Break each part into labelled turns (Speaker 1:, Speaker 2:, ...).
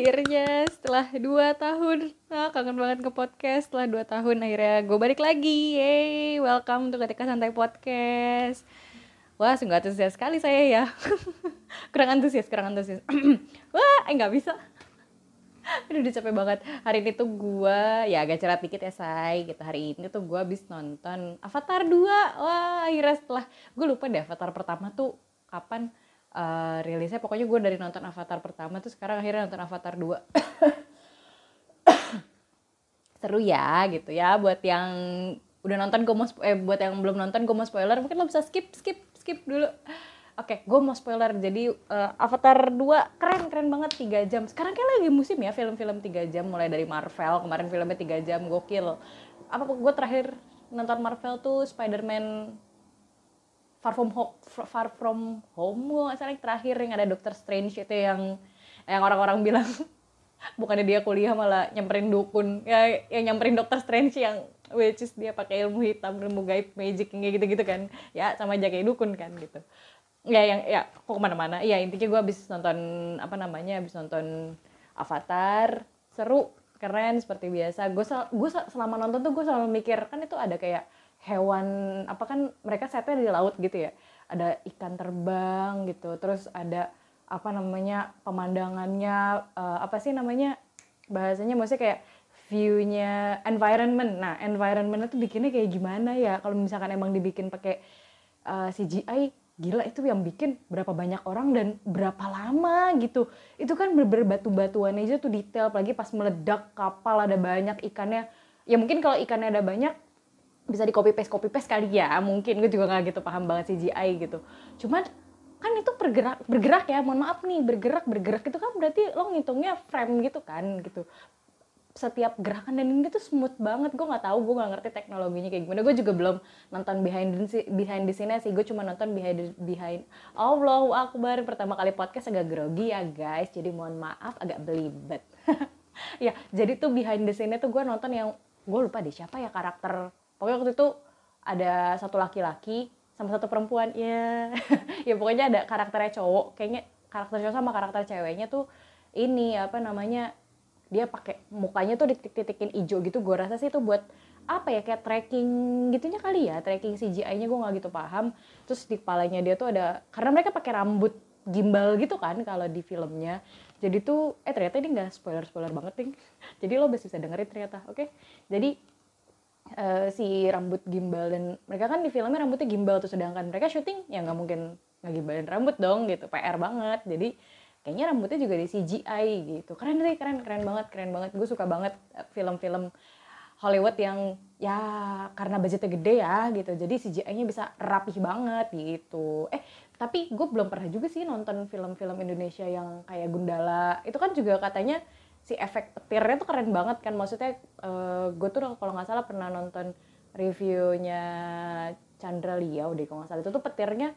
Speaker 1: akhirnya setelah dua tahun ah, kangen banget ke podcast setelah dua tahun akhirnya gue balik lagi yay welcome untuk ketika santai podcast. Wah sungguh antusias sekali saya ya. Kurang antusias kurang antusias. Wah eh, bisa. Aduh udah capek banget. Hari ini tuh gue Ya agak cerah dikit ya say gitu. Hari ini tuh gue habis nonton Avatar 2 Wah akhirnya setelah Gue lupa deh Avatar pertama tuh Kapan uh, rilisnya. Pokoknya gue dari nonton Avatar pertama tuh sekarang akhirnya nonton Avatar 2 seru ya gitu ya. Buat yang udah nonton gue mau eh buat yang belum nonton gue mau spoiler mungkin lo bisa skip skip skip dulu. Oke okay, gue mau spoiler. Jadi uh, Avatar 2 keren keren banget tiga jam. Sekarang kayak lagi musim ya film-film tiga jam. Mulai dari Marvel kemarin filmnya tiga jam gokil. Apa gue terakhir nonton Marvel tuh Spider-Man Far From Home, Far From Home gue salah yang terakhir yang ada Doctor Strange itu yang yang orang-orang bilang bukannya dia kuliah malah nyamperin dukun. Ya yang nyamperin Doctor Strange yang which is dia pakai ilmu hitam ilmu gaib magic kayak gitu-gitu kan. Ya sama aja kayak dukun kan gitu. Ya yang ya kok ke mana-mana. Ya intinya gue habis nonton apa namanya habis nonton Avatar. Seru keren seperti biasa. Gue gue selama nonton tuh gue selalu mikir kan itu ada kayak hewan apa kan mereka setnya di laut gitu ya. Ada ikan terbang gitu terus ada apa namanya pemandangannya uh, apa sih namanya bahasanya maksudnya kayak viewnya environment. Nah environment itu bikinnya kayak gimana ya? Kalau misalkan emang dibikin pakai uh, eh, CGI gila itu yang bikin berapa banyak orang dan berapa lama gitu. Itu kan berbatu-batuan aja tuh detail apalagi pas meledak kapal ada banyak ikannya. Ya mungkin kalau ikannya ada banyak bisa di copy paste copy paste kali ya. Mungkin gue juga nggak gitu paham banget CGI gitu. Cuman kan itu bergerak bergerak ya. Mohon maaf nih bergerak bergerak itu kan berarti lo ngitungnya frame gitu kan gitu. Setiap gerakan dan ini tuh smooth banget. Gue nggak tahu gue nggak ngerti teknologinya kayak gimana. Gue juga belum nonton behind the behind the scene sih. Gue cuma nonton behind behind Allah akbar. Pertama kali podcast agak grogi ya guys. Jadi mohon maaf agak belibet. Ya jadi tuh behind the scene tuh gue nonton yang gue lupa deh siapa ya karakter pokoknya waktu itu ada satu laki-laki sama satu perempuan ya ya pokoknya ada karakternya cowok. Kayaknya karakter cowok sama karakter ceweknya tuh ini apa namanya dia pakai mukanya tuh dititik-titikin hijau gitu. Gue rasa sih itu buat apa ya kayak tracking gitunya kali ya tracking CGI-nya gue nggak gitu paham. Terus di kepalanya dia tuh ada karena mereka pakai rambut gimbal gitu kan kalau di filmnya. Jadi tuh eh ternyata ini nggak spoiler spoiler banget nih jadi lo bisa dengerin ternyata oke? Okay? jadi uh, si rambut gimbal dan mereka kan di filmnya rambutnya gimbal tuh sedangkan mereka syuting ya nggak mungkin ngegimbalin rambut dong gitu. PR banget. Jadi kayaknya rambutnya juga di CGI gitu. Keren deh keren keren banget keren banget. Gue suka banget eh, film-film Hollywood yang ya karena budgetnya gede ya gitu. Jadi CGI-nya bisa rapih banget gitu. Eh tapi gue belum pernah juga sih nonton film-film Indonesia yang kayak Gundala. Itu kan juga katanya si efek petirnya tuh keren banget kan. Maksudnya uh, gue tuh kalau nggak salah pernah nonton reviewnya Chandra Liao deh kalau nggak salah. Itu tuh petirnya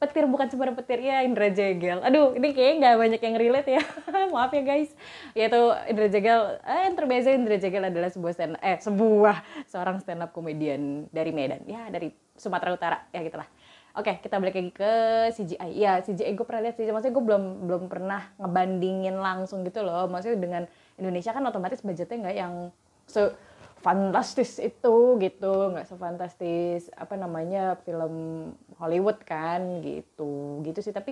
Speaker 1: petir bukan cuma petir ya Indra Jegel. Aduh ini kayaknya nggak banyak yang relate ya. Maaf ya guys. Yaitu Indra Jegel eh, yang terbiasa Indra Jegel adalah sebuah stand eh sebuah seorang stand up komedian dari Medan. Ya dari Sumatera Utara. Ya gitulah Oke, kita balik lagi ke CGI. Ya, CGI gue pernah lihat sih. Maksudnya gue belum belum pernah ngebandingin langsung gitu loh. Maksudnya dengan Indonesia kan otomatis budgetnya nggak yang se fantastis itu gitu, nggak sefantastis apa namanya film Hollywood kan gitu. Gitu sih. Tapi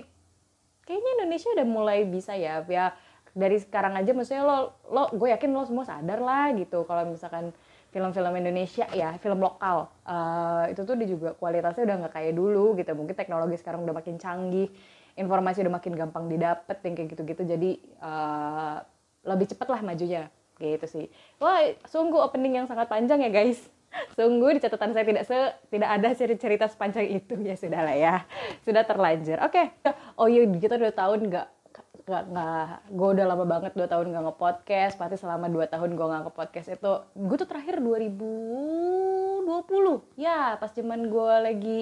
Speaker 1: kayaknya Indonesia udah mulai bisa ya. Ya dari sekarang aja maksudnya lo lo gue yakin lo semua sadar lah gitu kalau misalkan film-film Indonesia ya film lokal. Uh, itu tuh dia juga kualitasnya udah nggak kayak dulu gitu. Mungkin teknologi sekarang udah makin canggih informasi udah makin gampang didapat yang kayak gitu-gitu. Jadi uh, lebih cepet lah majunya. Gitu sih. Wah sungguh opening yang sangat panjang ya guys. Sungguh di catatan saya tidak se tidak ada cerita sepanjang itu. Ya sudah lah ya. Sudah terlanjur. Oke. Okay. oh iya kita udah tahun nggak nggak nggak gue udah lama banget dua tahun nggak ngepodcast pasti selama dua tahun gue nggak ngepodcast itu gue tuh terakhir 2020 ya pas zaman gue lagi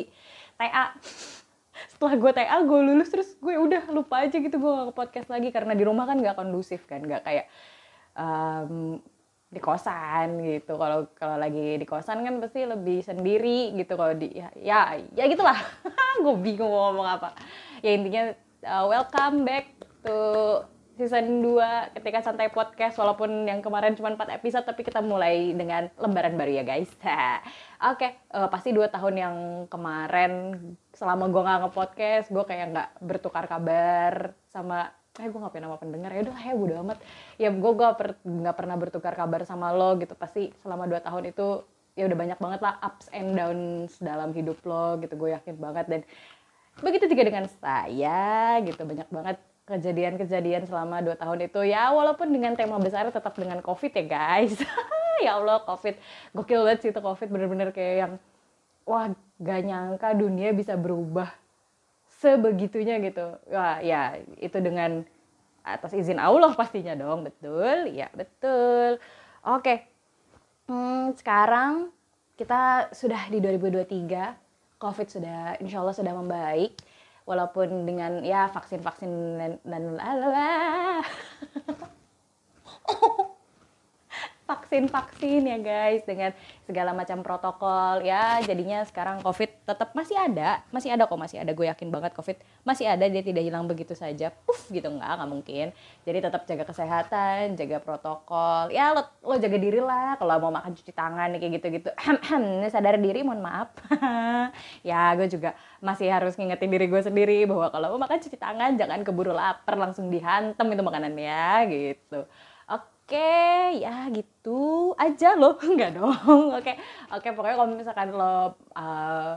Speaker 1: TA setelah gue TA gue lulus terus gue udah lupa aja gitu gue nggak podcast lagi karena di rumah kan nggak kondusif kan nggak kayak um, di kosan gitu. Kalau kalau lagi di kosan kan pasti lebih sendiri gitu kalau di ya ya, ya gitulah. Gue bingung mau ngomong apa. Ya intinya uh, welcome back to season 2 ketika santai podcast walaupun yang kemarin cuma 4 episode tapi kita mulai dengan lembaran baru ya guys. Oke, okay, uh, pasti dua tahun yang kemarin selama gue nggak nge-podcast, gue kayak nggak bertukar kabar sama eh gue ngapain nama pendengar? Ya udah ya udah amat. Ya gue gak, per, gak pernah bertukar kabar sama lo gitu. Pasti selama dua tahun itu ya udah banyak banget lah ups and downs dalam hidup lo gitu. Gue yakin banget. Dan begitu juga dengan saya gitu banyak banget kejadian-kejadian selama dua tahun itu. Ya walaupun dengan tema besar tetap dengan covid ya guys. Ya Allah covid. Gokil banget sih itu covid. Bener-bener kayak yang wah gak nyangka dunia bisa berubah sebegitunya gitu. Wah ya itu dengan atas izin Allah pastinya dong. Betul? Ya betul. Oke. Hmm, sekarang kita sudah di 2023 covid sudah insya Allah sudah membaik walaupun dengan ya vaksin-vaksin dan, dan vaksin-vaksin ya guys dengan segala macam protokol ya. Jadinya sekarang covid tetap masih ada masih ada kok masih ada. Gue yakin banget covid masih ada dia tidak hilang begitu saja. Puff gitu. Nggak nggak mungkin. Jadi tetap jaga kesehatan jaga protokol. Ya lo, lo jaga diri lah. Kalau mau makan cuci tangan kayak gitu gitu sadar diri mohon maaf. Ya gue juga masih harus ngingetin diri gue sendiri bahwa kalau mau makan cuci tangan. Jangan keburu lapar langsung dihantam itu makanannya gitu Oke, ya gitu aja loh, enggak dong. Oke, oke pokoknya kalau misalkan lo uh, eh,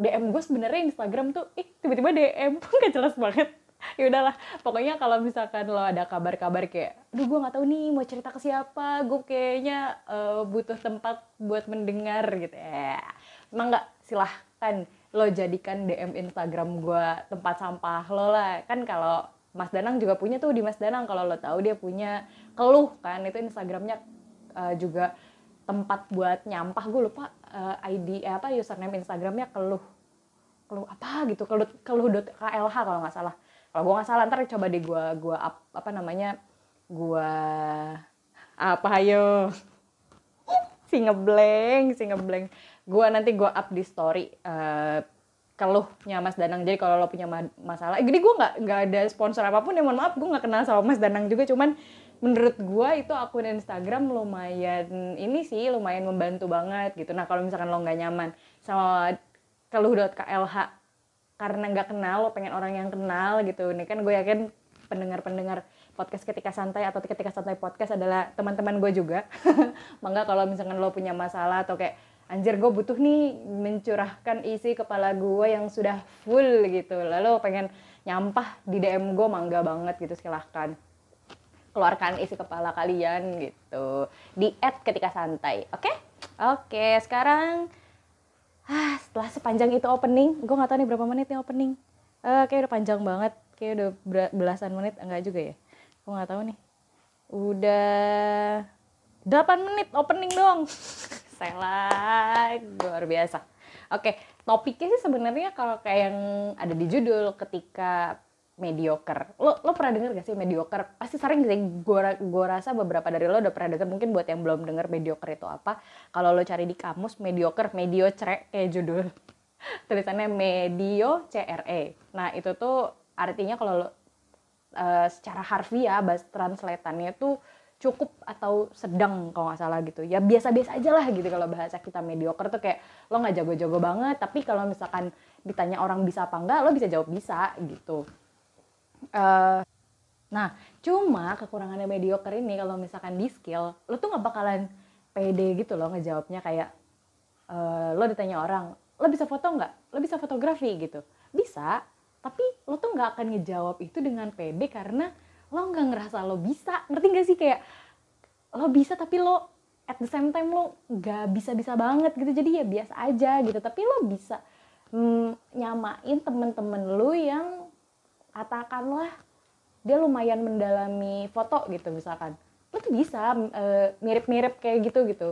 Speaker 1: DM gue sebenarnya Instagram tuh, ih tiba-tiba DM, nggak jelas banget. ya udahlah, pokoknya kalau misalkan lo ada kabar-kabar kayak, duh gue nggak tahu nih mau cerita ke siapa, gue kayaknya uh, butuh tempat buat mendengar gitu ya. Emang nggak silahkan lo jadikan DM Instagram gue tempat sampah lo lah. Kan kalau Mas Danang juga punya tuh di Mas Danang kalau lo tahu dia punya keluh kan itu Instagramnya uh, juga tempat buat nyampah. Gue lupa uh, eh, ID eh, apa username Instagramnya keluh. Keluh apa gitu keluh keluh klh kalau nggak salah. Kalau gue nggak salah ntar coba deh gue up, apa namanya gue apa ayo. Si ngebleng si ngebleng. Gue nanti gue up di story uh, keluhnya Mas Danang. Jadi kalau lo punya masalah jadi gue nggak nggak ada sponsor apa pun ya mohon maaf gue nggak kenal sama Mas Danang juga. Cuman menurut gue itu akun Instagram lumayan ini sih lumayan membantu banget gitu. Nah kalau misalkan lo nggak nyaman sama keluh.klh karena nggak kenal lo pengen orang yang kenal gitu. Ini kan gue yakin pendengar-pendengar podcast ketika santai atau ketika santai podcast adalah teman-teman gue juga. Mangga kalau misalkan lo punya masalah atau kayak anjir gue butuh nih mencurahkan isi kepala gue yang sudah full gitu. Lalu pengen nyampah di DM gue mangga banget gitu silahkan. Keluarkan isi kepala kalian gitu. Di add ketika santai oke? Okay? oke okay, sekarang ah setelah sepanjang itu opening gue nggak tahu nih berapa menit nih opening. Uh, kayak udah panjang banget kayak udah belasan menit enggak juga ya? Gue nggak tahu nih. Udah 8 menit opening dong Salah, luar biasa. Oke, topiknya sih sebenarnya kalau kayak yang ada di judul ketika mediocre. Lo lo pernah denger gak sih mediocre? Pasti sering sih. Gue gue rasa beberapa dari lo udah pernah denger. Mungkin buat yang belum denger mediocre itu apa? Kalau lo cari di kamus mediocre, mediocre kayak judul. Tulisannya medio CRE. Nah itu tuh artinya kalau lo uh, secara harfiah bahasa translatannya tuh cukup atau sedang kalau nggak salah gitu ya biasa-biasa aja lah gitu kalau bahasa kita mediocre tuh kayak lo nggak jago-jago banget tapi kalau misalkan ditanya orang bisa apa enggak lo bisa jawab bisa gitu Uh, nah, cuma kekurangannya mediocre ini kalau misalkan di skill, lo tuh nggak bakalan pede gitu loh ngejawabnya kayak uh, lo ditanya orang, lo bisa foto nggak? Lo bisa fotografi gitu? Bisa, tapi lo tuh nggak akan ngejawab itu dengan pede karena lo nggak ngerasa lo bisa, ngerti gak sih? Kayak lo bisa tapi lo at the same time lo nggak bisa-bisa banget gitu. Jadi ya biasa aja gitu. Tapi lo bisa mm, nyamain temen-temen lo yang katakanlah dia lumayan mendalami foto gitu misalkan. Lo tuh bisa mirip mirip-mirip kayak gitu gitu.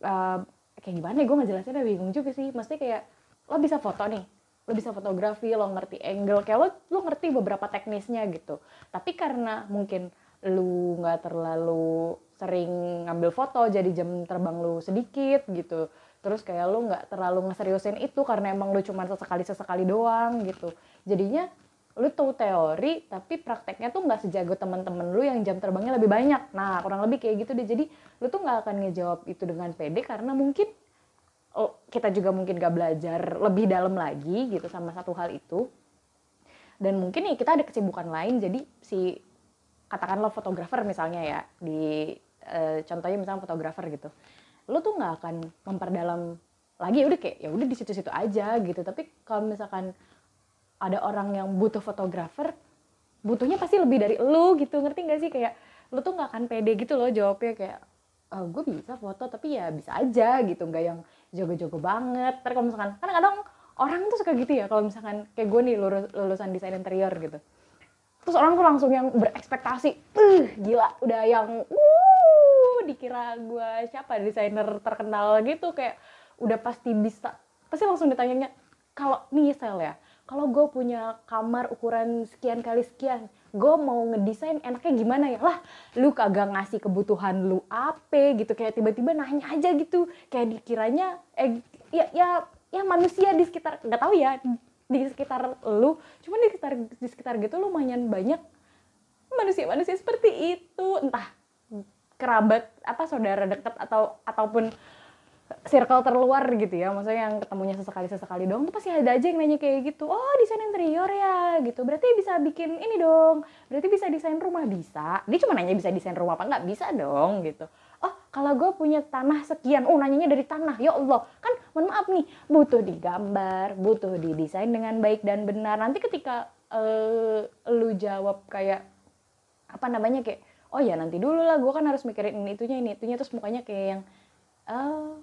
Speaker 1: Uh, kayak gimana ya? Gue ngejelasinnya bingung juga sih. Mesti kayak lo bisa foto nih lo bisa fotografi lo ngerti angle kayak lo lo ngerti beberapa teknisnya gitu. Tapi karena mungkin lu nggak terlalu sering ngambil foto jadi jam terbang lu sedikit gitu. Terus kayak lu nggak terlalu ngeseriusin itu karena emang lu cuma sesekali sesekali doang gitu. Jadinya lu tahu teori tapi prakteknya tuh nggak sejago teman-teman lu yang jam terbangnya lebih banyak. Nah kurang lebih kayak gitu deh. Jadi lu tuh nggak akan ngejawab itu dengan pede karena mungkin oh, kita juga mungkin gak belajar lebih dalam lagi gitu sama satu hal itu. Dan mungkin ya kita ada kesibukan lain jadi si katakanlah fotografer misalnya ya di e, contohnya misalnya fotografer gitu. Lu tuh nggak akan memperdalam lagi udah kayak ya udah di situ-situ aja gitu. Tapi kalau misalkan ada orang yang butuh fotografer butuhnya pasti lebih dari lu gitu. Ngerti gak sih? Kayak lu tuh nggak akan pede gitu loh jawabnya kayak oh, gue bisa foto tapi ya bisa aja gitu nggak yang jago-jago banget. Terus kalau misalkan kan kadang orang tuh suka gitu ya kalau misalkan kayak gue nih lulus, lulusan desain interior gitu. Terus orang tuh langsung yang berekspektasi uh, gila udah yang uh dikira gue siapa desainer terkenal gitu. Kayak udah pasti bisa pasti langsung ditanyanya kalau nih sel ya kalau gue punya kamar ukuran sekian kali sekian gue mau ngedesain enaknya gimana ya? Lah lu kagak ngasih kebutuhan lu apa gitu. Kayak tiba-tiba nanya aja gitu. Kayak dikiranya eh ya ya ya manusia di sekitar nggak tahu ya di sekitar lu. Cuman di sekitar di sekitar gitu lumayan banyak manusia-manusia seperti itu. Entah kerabat apa saudara dekat atau ataupun circle terluar gitu ya. Maksudnya yang ketemunya sesekali sesekali dong tuh pasti ada aja yang nanya kayak gitu. Oh desain interior ya gitu. Berarti bisa bikin ini dong. Berarti bisa desain rumah? Bisa. Dia cuma nanya bisa desain rumah apa nggak bisa dong gitu. Oh kalau gue punya tanah sekian oh nanyanya dari tanah ya Allah. Kan mohon maaf nih butuh digambar butuh didesain dengan baik dan benar. Nanti ketika uh, lu jawab kayak apa namanya kayak oh ya nanti dulu lah gue kan harus mikirin ini itunya ini itunya. Terus mukanya kayak yang oh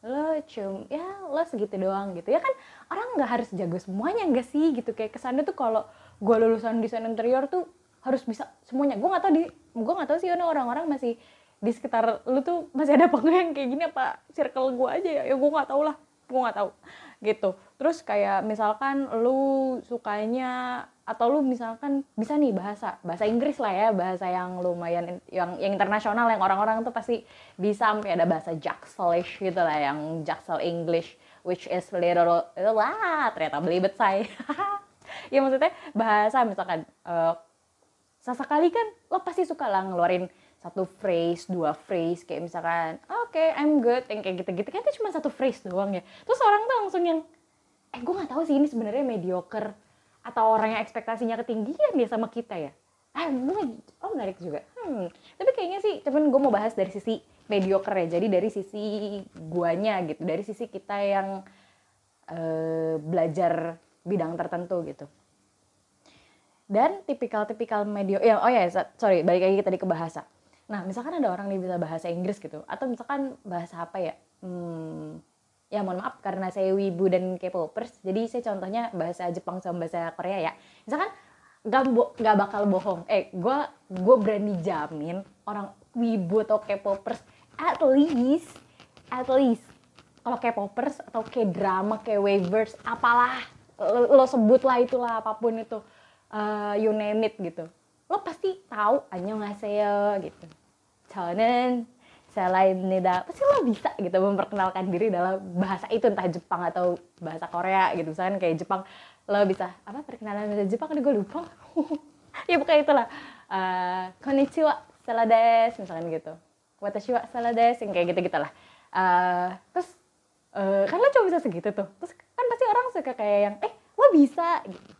Speaker 1: lo cum ya lo segitu doang gitu. Ya kan orang nggak harus jago semuanya enggak sih? Gitu kayak kesannya tuh kalau gue lulusan desain interior tuh harus bisa semuanya. Gue nggak tahu di gue nggak tahu sih orang-orang masih di sekitar lu tuh masih ada apa yang kayak gini? Apa circle gue aja ya? Ya gue nggak tahu lah. Gue nggak tahu. Gitu. Terus kayak misalkan lu sukanya atau lu misalkan bisa nih bahasa bahasa Inggris lah ya bahasa yang lumayan yang yang internasional yang orang-orang tuh pasti bisa sampai ada bahasa Jackselish gitu lah yang Jacksel English which is little wah ternyata belibet saya. Ya maksudnya bahasa misalkan uh, sesekali kan lo pasti suka lah ngeluarin satu phrase, dua phrase kayak misalkan oke okay, I'm good yang kayak gitu-gitu. Kan itu cuma satu phrase doang ya. Terus orang tuh langsung yang eh gue nggak tahu sih ini sebenarnya mediocre atau orang yang ekspektasinya ketinggian dia sama kita ya? Ah oh menarik juga. Hmm tapi kayaknya sih cuman gue mau bahas dari sisi mediocre ya. Jadi dari sisi guanya gitu dari sisi kita yang uh, belajar bidang tertentu gitu. Dan tipikal-tipikal medio ya oh ya sorry balik lagi tadi ke bahasa. Nah misalkan ada orang nih bisa bahasa Inggris gitu atau misalkan bahasa apa ya? Hmm, ya mohon maaf karena saya wibu dan K-popers jadi saya contohnya bahasa Jepang sama bahasa Korea ya. Misalkan nggak nggak bakal bohong. Eh gue gue berani jamin orang wibu atau K-popers at least at least kalau K-popers atau K-drama K-wavers apalah lo, sebut lah itulah apa pun itu uh, you name it gitu. Lo pasti tahu annyeonghaseyo gitu. 저는 Nida pasti lo bisa gitu memperkenalkan diri dalam bahasa itu entah Jepang atau bahasa Korea gitu. Misalkan kayak Jepang lo bisa apa perkenalan bahasa Jepang? Gue lupa. Ya bukan itulah. Uh, konnichiwa salades misalkan gitu. Watashi wa salades yang kayak gitu gitulah uh, terus uh, kan lo cuma bisa segitu tuh. Terus kan pasti orang suka kayak yang eh lo bisa gitu.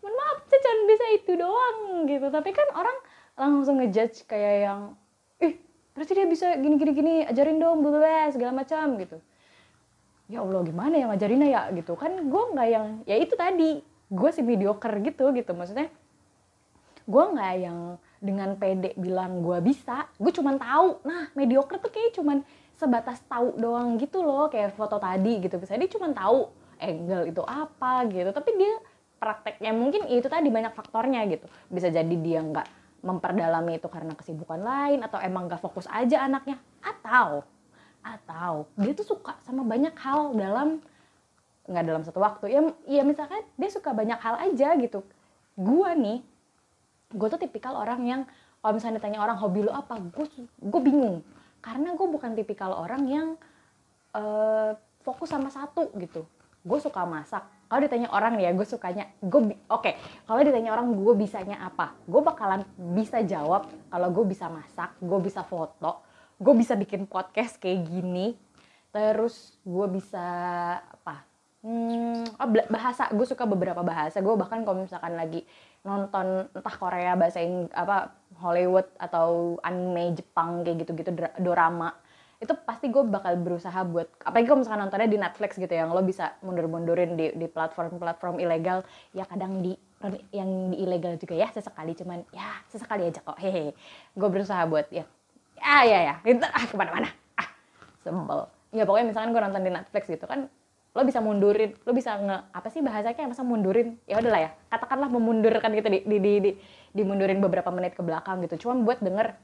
Speaker 1: Mohon maaf saya cuma bisa itu doang gitu. Tapi kan orang langsung ngejudge kayak yang berarti dia bisa gini gini gini ajarin dong bla segala macam gitu. Ya Allah gimana ya ngajarinnya ya gitu. Kan gue nggak yang ya itu tadi gue sih mediocre gitu gitu. Maksudnya gue nggak yang dengan pede bilang gue bisa gue cuman tahu. Nah mediocre tuh kayak cuman sebatas tahu doang gitu loh kayak foto tadi gitu. Bisa dia cuman tahu angle itu apa gitu. Tapi dia prakteknya mungkin itu tadi banyak faktornya gitu. Bisa jadi dia nggak memperdalami itu karena kesibukan lain atau emang gak fokus aja anaknya atau atau dia tuh suka sama banyak hal dalam nggak dalam satu waktu. Ya ya misalkan dia suka banyak hal aja gitu. Gue nih gue tuh tipikal orang yang kalau misalnya ditanya orang hobi lo apa gue gue bingung. Karena gue bukan tipikal orang yang uh, fokus sama satu gitu gue suka masak. Kalau ditanya orang nih ya gue sukanya gue oke okay, kalau ditanya orang gue bisanya apa? Gue bakalan bisa jawab kalau gue bisa masak gue bisa foto gue bisa bikin podcast kayak gini terus gue bisa apa? Hmm, oh, bahasa gue suka beberapa bahasa. Gue bahkan kalau misalkan lagi nonton entah Korea bahasa Ing apa Hollywood atau anime Jepang kayak gitu-gitu drama itu pasti gue bakal berusaha buat apalagi kalau misalkan nontonnya di Netflix gitu yang lo bisa mundur-mundurin di di platform-platform ilegal ya kadang di yang di ilegal juga ya sesekali cuman ya sesekali aja kok hehe. Gue berusaha buat ya ya ya ya itu ah ke mana-mana. Ah sebel ya pokoknya misalkan gue nonton di Netflix gitu kan lo bisa mundurin lo bisa nge apa sih bahasanya masa mundurin? Ya udahlah ya katakanlah memundurkan gitu di di di, di dimundurin beberapa menit ke belakang gitu. Cuman buat denger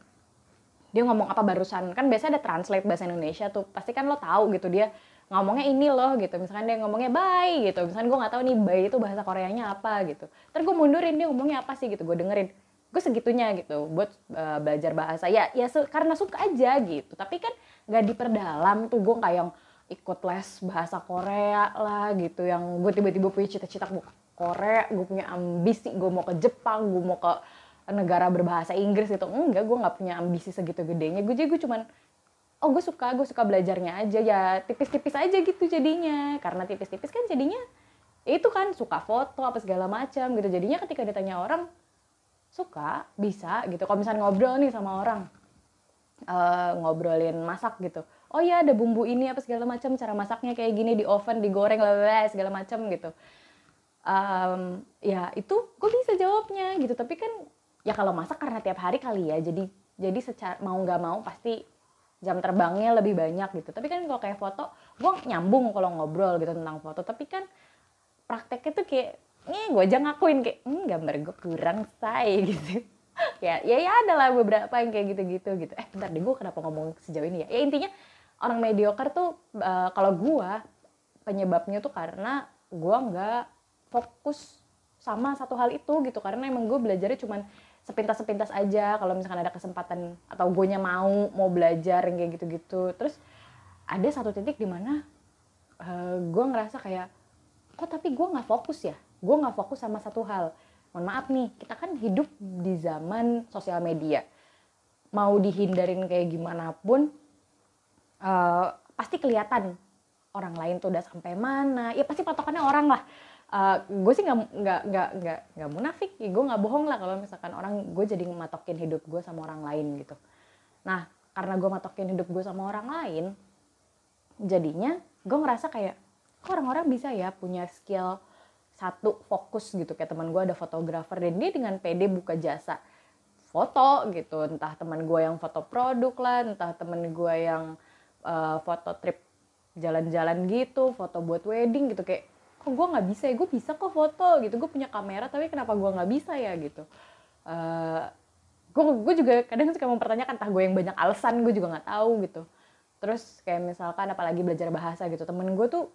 Speaker 1: dia ngomong apa barusan. Kan biasanya ada translate bahasa Indonesia tuh. Pasti kan lo tahu gitu dia ngomongnya ini loh gitu. Misalkan dia ngomongnya bye gitu. Misalkan gue nggak tahu nih bye itu bahasa Koreanya apa gitu. Terus gue mundurin dia ngomongnya apa sih gitu gue dengerin. Gue segitunya gitu buat uh, belajar bahasa. Ya ya karena suka aja gitu. Tapi kan nggak diperdalam tuh. Gue kayak yang ikut les bahasa Korea lah gitu. Yang gue tiba-tiba punya cita-cita gue Korea gue punya ambisi gue mau ke Jepang gue mau ke negara berbahasa Inggris gitu. Enggak gue nggak punya ambisi segitu gedenya. Gue jadi gue cuman oh gue suka gue suka belajarnya aja. Ya tipis-tipis aja gitu jadinya. Karena tipis-tipis kan jadinya itu kan suka foto apa segala macam gitu. Jadinya ketika ditanya orang suka? Bisa? gitu. Kalau misalnya ngobrol nih sama orang uh, ngobrolin masak gitu. Oh ya ada bumbu ini apa segala macam cara masaknya kayak gini di oven digoreng lah segala macam gitu. Um, ya itu gue bisa jawabnya gitu. Tapi kan ya kalau masak karena tiap hari kali ya jadi jadi secara mau nggak mau pasti jam terbangnya lebih banyak gitu. Tapi kan kalau kayak foto gue nyambung kalau ngobrol gitu tentang foto. Tapi kan prakteknya tuh kayak ini gue aja ngakuin. Kayak hmm, gambar gue kurang say gitu. Ya ya ya ada lah beberapa yang kayak gitu-gitu gitu. Eh bentar deh gue kenapa ngomong sejauh ini ya? Ya intinya orang mediocre tuh uh, kalau gue penyebabnya tuh karena gue nggak fokus sama satu hal itu gitu. Karena emang gue belajarnya cuman sepintas-sepintas aja kalau misalkan ada kesempatan atau gue mau mau belajar yang kayak gitu-gitu. Terus ada satu titik di mana uh, gue ngerasa kayak kok tapi gue nggak fokus ya? Gue nggak fokus sama satu hal. Mohon maaf nih kita kan hidup di zaman sosial media. Mau dihindarin kayak gimana pun uh, pasti kelihatan orang lain tuh udah sampai mana. Ya pasti patokannya orang lah uh, gue sih nggak nggak nggak nggak nggak munafik. Ya gue nggak bohong lah kalau misalkan orang gue jadi matokin hidup gue sama orang lain gitu. Nah karena gue matokin hidup gue sama orang lain jadinya gue ngerasa kayak kok orang-orang bisa ya punya skill satu fokus gitu. Kayak teman gue ada fotografer dan dia dengan pede buka jasa foto gitu. Entah teman gue yang foto produk lah entah teman gue yang uh, foto trip jalan-jalan gitu foto buat wedding gitu. Kayak kok gue nggak bisa ya? Gue bisa kok foto gitu. Gue punya kamera tapi kenapa gue nggak bisa ya gitu. Uh, gue gue juga kadang suka mempertanyakan entah gue yang banyak alasan gue juga nggak tahu gitu. Terus kayak misalkan apalagi belajar bahasa gitu. Temen gue tuh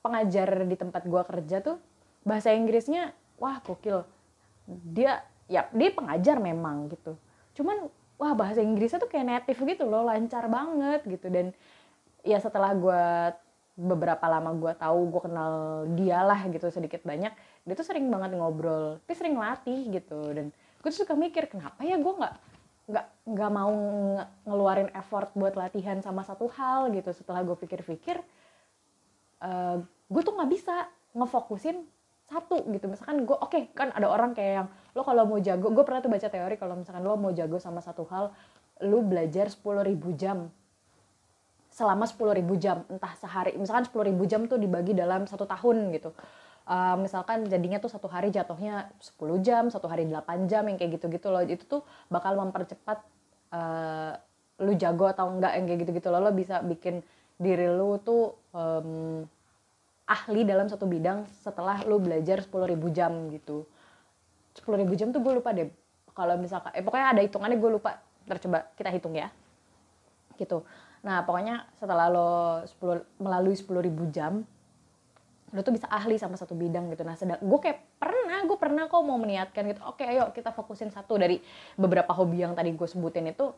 Speaker 1: pengajar di tempat gue kerja tuh bahasa Inggrisnya wah gokil. Dia ya dia pengajar memang gitu. Cuman wah bahasa Inggrisnya tuh kayak native gitu loh lancar banget gitu. Dan ya setelah gue beberapa lama gue tahu gue kenal dia lah gitu sedikit banyak dia tuh sering banget ngobrol tapi sering latih gitu. Dan gue tuh suka mikir kenapa ya gue nggak nggak nggak mau ngeluarin effort buat latihan sama satu hal gitu. Setelah gue pikir-pikir uh, gue tuh nggak bisa ngefokusin satu gitu. Misalkan gue oke okay, kan ada orang kayak yang lo kalau mau jago gue pernah tuh baca teori kalau misalkan lo mau jago sama satu hal lo belajar sepuluh ribu jam selama 10.000 jam entah sehari. Misalkan 10.000 jam tuh dibagi dalam satu tahun gitu. Uh, misalkan jadinya tuh satu hari jatuhnya 10 jam satu hari 8 jam yang kayak gitu-gitu loh. Itu tuh bakal mempercepat uh, lu jago atau enggak yang kayak gitu-gitu loh. Lo bisa bikin diri lu tuh um, ahli dalam satu bidang setelah lu belajar 10.000 jam gitu. 10.000 jam tuh gue lupa deh. Kalau misalkan eh pokoknya ada hitungannya gue lupa. Tercoba kita hitung ya. Gitu Nah pokoknya setelah lo 10, melalui 10 ribu jam, lo tuh bisa ahli sama satu bidang gitu. Nah sedang gue kayak pernah, gue pernah kok mau meniatkan gitu. Oke ayo kita fokusin satu dari beberapa hobi yang tadi gue sebutin itu.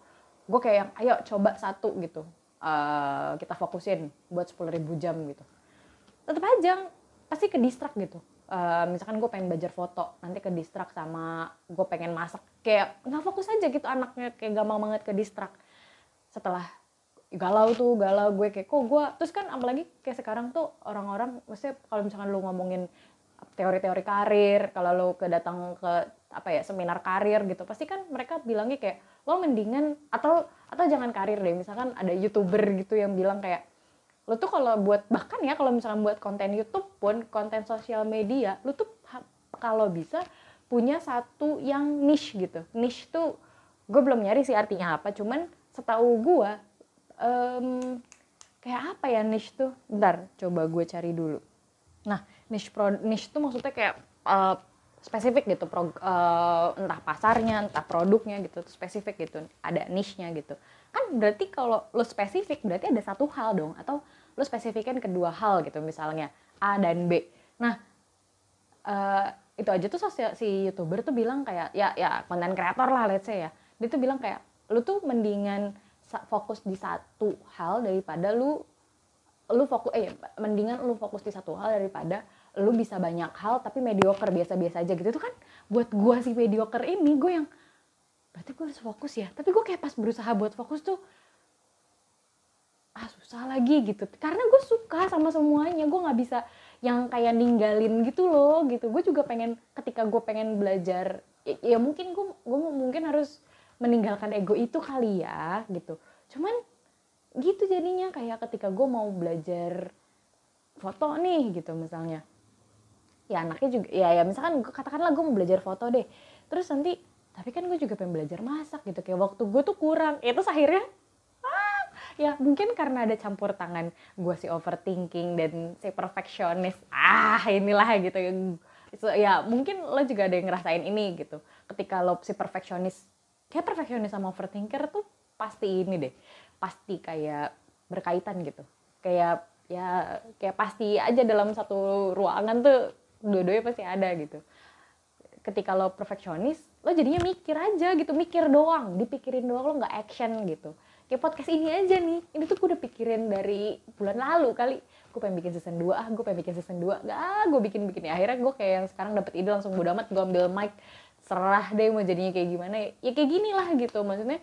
Speaker 1: Gue kayak yang ayo coba satu gitu. Uh, kita fokusin buat 10 ribu jam gitu. Tetap aja pasti ke distrak gitu Uh, misalkan gue pengen belajar foto nanti ke distrak sama gue pengen masak kayak nggak fokus aja gitu anaknya kayak gampang banget ke distrak setelah galau tuh galau gue kayak kok gue terus kan apalagi kayak sekarang tuh orang-orang maksudnya kalau misalkan lu ngomongin teori-teori karir kalau lu kedatang ke apa ya seminar karir gitu pasti kan mereka bilangnya kayak lo mendingan atau atau jangan karir deh misalkan ada youtuber gitu yang bilang kayak lo tuh kalau buat bahkan ya kalau misalnya buat konten YouTube pun konten sosial media lo tuh kalau bisa punya satu yang niche gitu. Niche tuh gue belum nyari sih artinya apa cuman setahu gue um, kayak apa ya niche tuh? Ntar coba gue cari dulu. Nah niche pro niche tuh maksudnya kayak uh, spesifik gitu pro, uh, entah pasarnya entah produknya gitu spesifik gitu ada niche-nya gitu. Kan berarti kalau lo spesifik berarti ada satu hal dong atau lo spesifikin kedua hal gitu misalnya A dan B. Nah uh, itu aja tuh si youtuber tuh bilang kayak ya ya konten kreator lah let's say ya. Dia tuh bilang kayak lu tuh mendingan fokus di satu hal daripada lu lu fokus eh mendingan lu fokus di satu hal daripada lu bisa banyak hal tapi mediocre biasa-biasa aja gitu. Itu kan buat gua si mediocre ini gue yang berarti gue harus fokus ya? Tapi gue kayak pas berusaha buat fokus tuh ah susah lagi gitu. Karena gue suka sama semuanya gue nggak bisa yang kayak ninggalin gitu loh gitu. Gue juga pengen ketika gue pengen belajar ya, ya mungkin gue gue mungkin harus meninggalkan ego itu kali ya gitu. Cuman gitu jadinya kayak ketika gue mau belajar foto nih gitu misalnya. Ya anaknya juga ya ya misalkan katakanlah gue mau belajar foto deh. Terus nanti tapi kan gue juga pengen belajar masak gitu. Kayak waktu gue tuh kurang. Ya terus akhirnya ya mungkin karena ada campur tangan gue si overthinking dan si perfeksionis. Ah inilah gitu. So, ya mungkin lo juga ada yang ngerasain ini gitu. Ketika lo si perfeksionis kayak perfeksionis sama overthinker tuh pasti ini deh pasti kayak berkaitan gitu. Kayak ya kayak pasti aja dalam satu ruangan tuh dua-duanya pasti ada gitu. Ketika lo perfeksionis lo jadinya mikir aja gitu mikir doang dipikirin doang lo nggak action gitu. Kayak podcast ini aja nih ini tuh gue udah pikirin dari bulan lalu kali. Gue pengen bikin season 2 ah gue pengen bikin season 2 gak ah gue bikin bikin ya akhirnya gue kayak yang sekarang dapet ide langsung bodo amat gue ambil mic serah deh mau jadinya kayak gimana. Ya, ya kayak gini lah gitu maksudnya.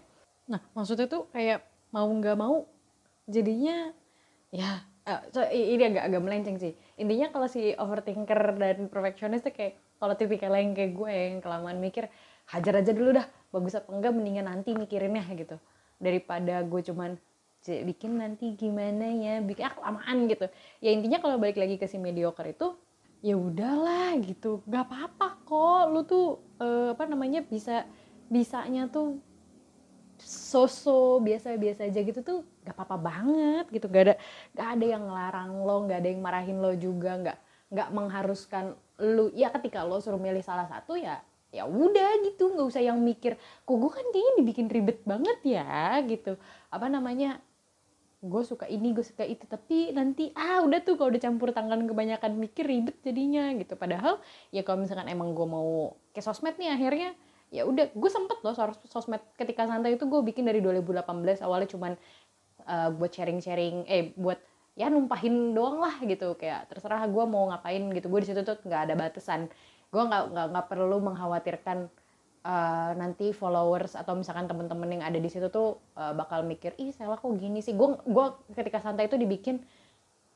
Speaker 1: Nah maksudnya tuh kayak mau nggak mau jadinya ya uh, so, ini agak agak melenceng sih. Intinya kalau si overthinker dan perfectionist tuh kayak kalau tipikal yang kayak gue yang kelamaan mikir hajar aja dulu dah bagus apa enggak mendingan nanti mikirinnya gitu. Daripada gue cuman bikin nanti gimana ya? Bikin ah kelamaan gitu. Ya intinya kalau balik lagi ke si mediocre itu ya udahlah gitu. Gak apa-apa kok. Lu tuh uh, apa namanya bisa bisanya tuh sosok biasa-biasa aja gitu tuh gak apa-apa banget gitu. Gak ada gak ada yang ngelarang lo gak ada yang marahin lo juga. Gak gak mengharuskan lu. Ya ketika lo suruh milih salah satu ya ya udah gitu. Nggak usah yang mikir kok gue kan kayaknya dibikin ribet banget ya gitu. Apa namanya gue suka ini gue suka itu. Tapi nanti ah udah tuh kalau udah campur tangan kebanyakan mikir ribet jadinya gitu. Padahal ya kalau misalkan emang gue mau ke sosmed nih akhirnya ya udah gue sempet loh sos sosmed ketika santai itu gue bikin dari 2018 awalnya cuman uh, buat sharing-sharing eh buat ya numpahin doang lah gitu. Kayak terserah gue mau ngapain gitu. Gue di situ tuh nggak ada batasan. Gue nggak nggak perlu mengkhawatirkan uh, nanti followers atau misalkan temen-temen yang ada di situ tuh uh, bakal mikir ih saya kok gini sih? Gue gue ketika santai itu dibikin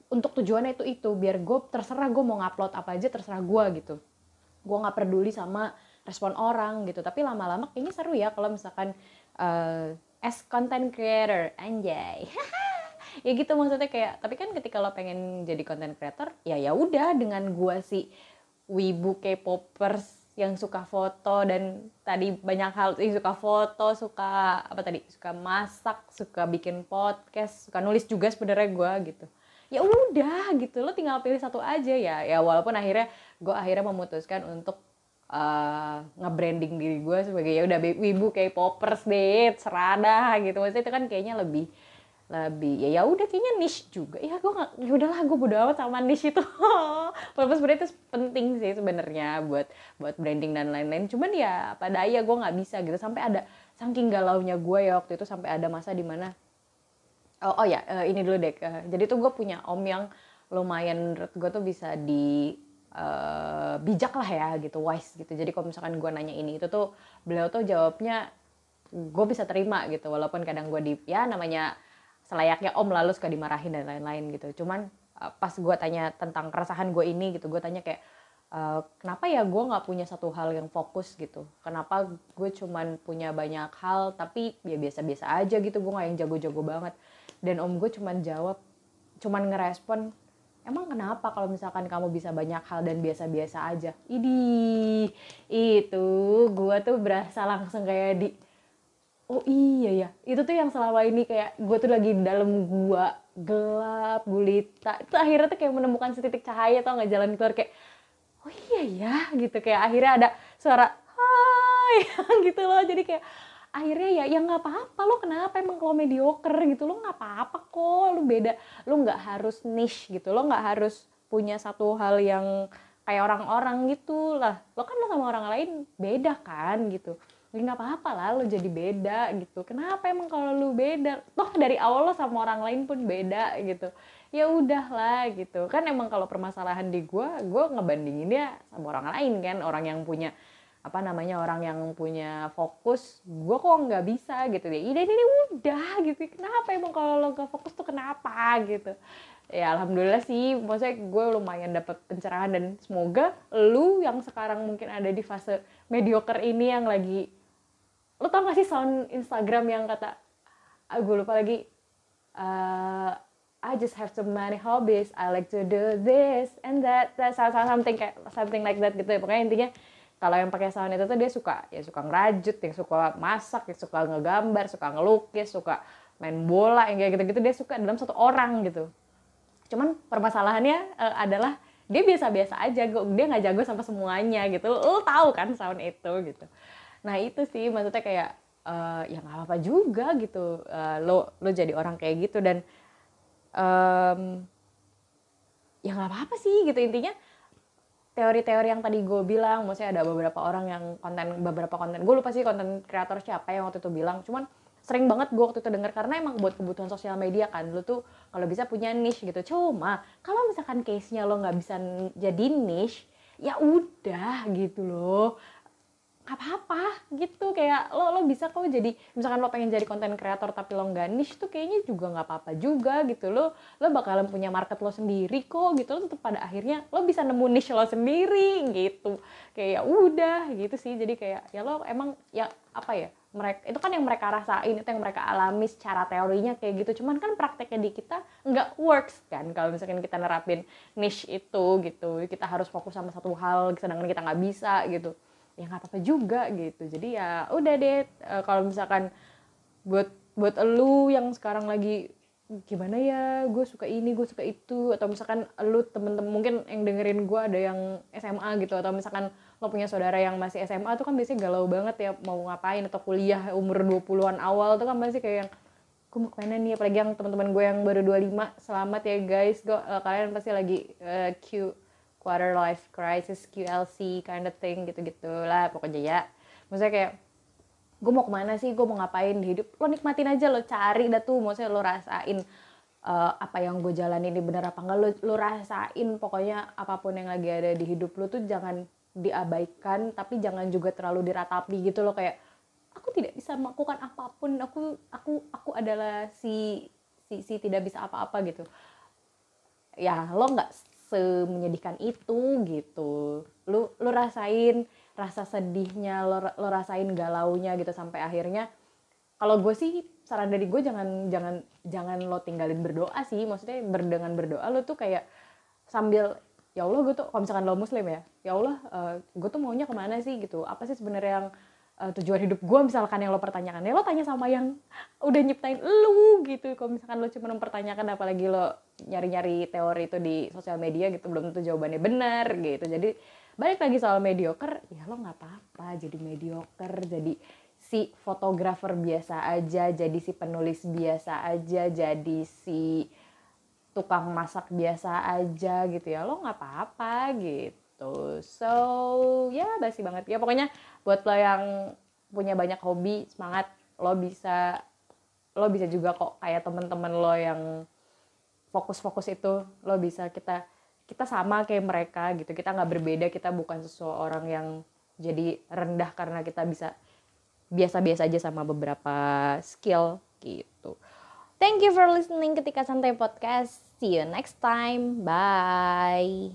Speaker 1: untuk tujuannya itu itu biar gue terserah gue mau ngupload apa aja terserah gue gitu. Gue nggak peduli sama respon orang gitu. Tapi lama-lama ini seru ya kalau misalkan uh, as content creator. Anjay. Ya gitu maksudnya kayak tapi kan ketika lo pengen jadi content creator ya ya udah dengan gue sih wibu K-popers yang suka foto dan tadi banyak hal yang suka foto, suka apa tadi, suka masak, suka bikin podcast, suka nulis juga sebenarnya gue gitu. Ya udah gitu, lo tinggal pilih satu aja ya. Ya walaupun akhirnya gue akhirnya memutuskan untuk uh, nge-branding diri gue sebagai ya udah wibu K-popers deh, serada gitu. Maksudnya itu kan kayaknya lebih lebih ya ya udah kayaknya niche juga. Ya gue nggak ya udahlah gue bodo amat sama niche itu. Walaupun sebenarnya itu penting sih sebenarnya buat buat branding dan lain-lain. Cuman ya pada ya gue nggak bisa gitu. Sampai ada saking galau nya gue ya waktu itu sampai ada masa di mana oh, oh ya uh, ini dulu deh jadi tuh gue punya om yang lumayan menurut gue tuh bisa di uh, bijak lah ya gitu wise gitu. Jadi kalau misalkan gue nanya ini itu tuh beliau tuh jawabnya gue bisa terima gitu. Walaupun kadang gue di ya namanya selayaknya om lalu suka dimarahin dan lain-lain gitu. Cuman uh, pas gue tanya tentang keresahan gue ini gitu gue tanya kayak uh, kenapa ya gue nggak punya satu hal yang fokus gitu? Kenapa gue cuman punya banyak hal tapi ya biasa-biasa aja gitu gue nggak yang jago-jago banget. Dan om gue cuman jawab cuman ngerespon emang kenapa kalau misalkan kamu bisa banyak hal dan biasa-biasa aja? Ini itu gue tuh berasa langsung kayak di oh iya ya itu tuh yang selama ini kayak gue tuh lagi dalam gua gelap gulita. Itu akhirnya tuh kayak menemukan setitik cahaya atau nggak? Jalan keluar kayak oh iya ya gitu. Kayak akhirnya ada suara hai gitu loh. Jadi kayak akhirnya ya ya nggak apa-apa. Lo kenapa emang kalau mediocre gitu? Lo nggak apa-apa kok. Lo beda. Lo nggak harus niche gitu. Lo nggak harus punya satu hal yang kayak orang-orang gitu lah. Lo kan lo sama orang lain beda kan gitu ya nggak apa-apa lah lo jadi beda gitu. Kenapa emang kalau lo beda? Toh dari awal lo sama orang lain pun beda gitu. Ya udahlah gitu. Kan emang kalau permasalahan di gue gue ngebandinginnya sama orang lain kan. Orang yang punya apa namanya orang yang punya fokus gue kok nggak bisa gitu. Deh ini ini udah gitu. Kenapa emang kalau lo gak fokus tuh kenapa? gitu ya alhamdulillah sih. Maksudnya gue lumayan dapat pencerahan dan semoga lu yang sekarang mungkin ada di fase mediocre ini yang lagi lu tau gak sih sound Instagram yang kata ah, gue lupa lagi uh, I just have so many hobbies. I like to do this and that, that something kayak something like that gitu ya. Pokoknya intinya kalau yang pakai sound itu tuh dia suka ya suka ngerajut yang suka masak yang suka ngegambar suka ngelukis suka main bola yang kayak gitu-gitu dia suka dalam satu orang gitu cuman permasalahannya uh, adalah dia biasa-biasa aja dia nggak jago sama semuanya gitu. Lo tahu kan sound itu gitu. Nah itu sih maksudnya kayak uh, ya nggak apa-apa juga gitu. Uh, lo lo jadi orang kayak gitu dan um, ya nggak apa-apa sih gitu. Intinya teori-teori yang tadi gue bilang, maksudnya ada beberapa orang yang konten, beberapa konten, gue lupa sih konten kreator siapa yang waktu itu bilang, cuman sering banget gue waktu itu denger karena emang buat kebutuhan sosial media kan, lu tuh kalau bisa punya niche gitu, cuma kalau misalkan case-nya lo nggak bisa jadi niche, ya udah gitu loh, apa-apa gitu kayak lo lo bisa kok jadi misalkan lo pengen jadi konten kreator tapi lo nggak niche tuh kayaknya juga nggak apa-apa juga gitu. Lo lo bakalan punya market lo sendiri kok gitu lo tetap pada akhirnya lo bisa nemu niche lo sendiri gitu. Kayak ya udah gitu sih jadi kayak ya lo emang ya apa ya mereka itu kan yang mereka rasain itu yang mereka alami secara teorinya kayak gitu. Cuman kan prakteknya di kita nggak works kan kalau misalkan kita nerapin niche itu gitu. Kita harus fokus sama satu hal sedangkan kita nggak bisa gitu. Ya nggak apa-apa juga gitu. Jadi ya udah deh uh, kalau misalkan buat buat elu yang sekarang lagi gimana ya gue suka ini gue suka itu atau misalkan lu temen-temen mungkin yang dengerin gue ada yang SMA gitu atau misalkan lo punya saudara yang masih SMA tuh kan biasanya galau banget ya mau ngapain atau kuliah umur 20-an awal tuh kan masih kayak yang gue mau ke mana nih? Apalagi yang teman-teman gue yang baru 25 selamat ya guys. Gue uh, kalian pasti lagi uh, Q quarter life crisis QLC kind of thing gitu-gitu lah pokoknya ya. Maksudnya kayak gue mau ke mana sih? Gue mau ngapain di hidup? Lo nikmatin aja lo cari dah tuh maksudnya lo rasain uh, apa yang gue jalani ini bener apa enggak lo, lo rasain pokoknya apa pun yang lagi ada di hidup lo tuh jangan diabaikan tapi jangan juga terlalu diratapi gitu lo kayak aku tidak bisa melakukan apa pun aku aku aku adalah si si si tidak bisa apa-apa gitu. Ya lo nggak semenyedihkan itu gitu. Lu lu rasain rasa sedihnya lo, lo rasain galaunya gitu sampai akhirnya. Kalau gue sih saran dari gue jangan jangan jangan lo tinggalin berdoa sih. Maksudnya berdengan berdoa lo tuh kayak sambil ya Allah gue tuh kalau misalkan lo muslim ya ya Allah uh, gue tuh maunya ke mana sih gitu. Apa sih sebenarnya yang uh, tujuan hidup gue misalkan yang lo pertanyakan? Ya lo tanya sama yang udah nyiptain lu gitu. Kalau misalkan lo cuma mempertanyakan apalagi lo nyari-nyari teori itu di sosial media gitu belum tentu jawabannya benar gitu. Jadi balik lagi soal mediocre ya lo nggak apa-apa jadi mediocre jadi si fotografer biasa aja jadi si penulis biasa aja jadi si tukang masak biasa aja gitu ya. Lo nggak apa-apa gitu. So ya yeah, basi banget. Ya pokoknya buat lo yang punya banyak hobi semangat lo bisa lo bisa juga kok kayak temen-temen lo yang fokus-fokus itu lo bisa kita kita sama kayak mereka gitu. Kita nggak berbeda kita bukan seseorang yang jadi rendah karena kita bisa biasa-biasa aja sama beberapa skill gitu. Thank you for listening ketika santai podcast. See you next time. Bye.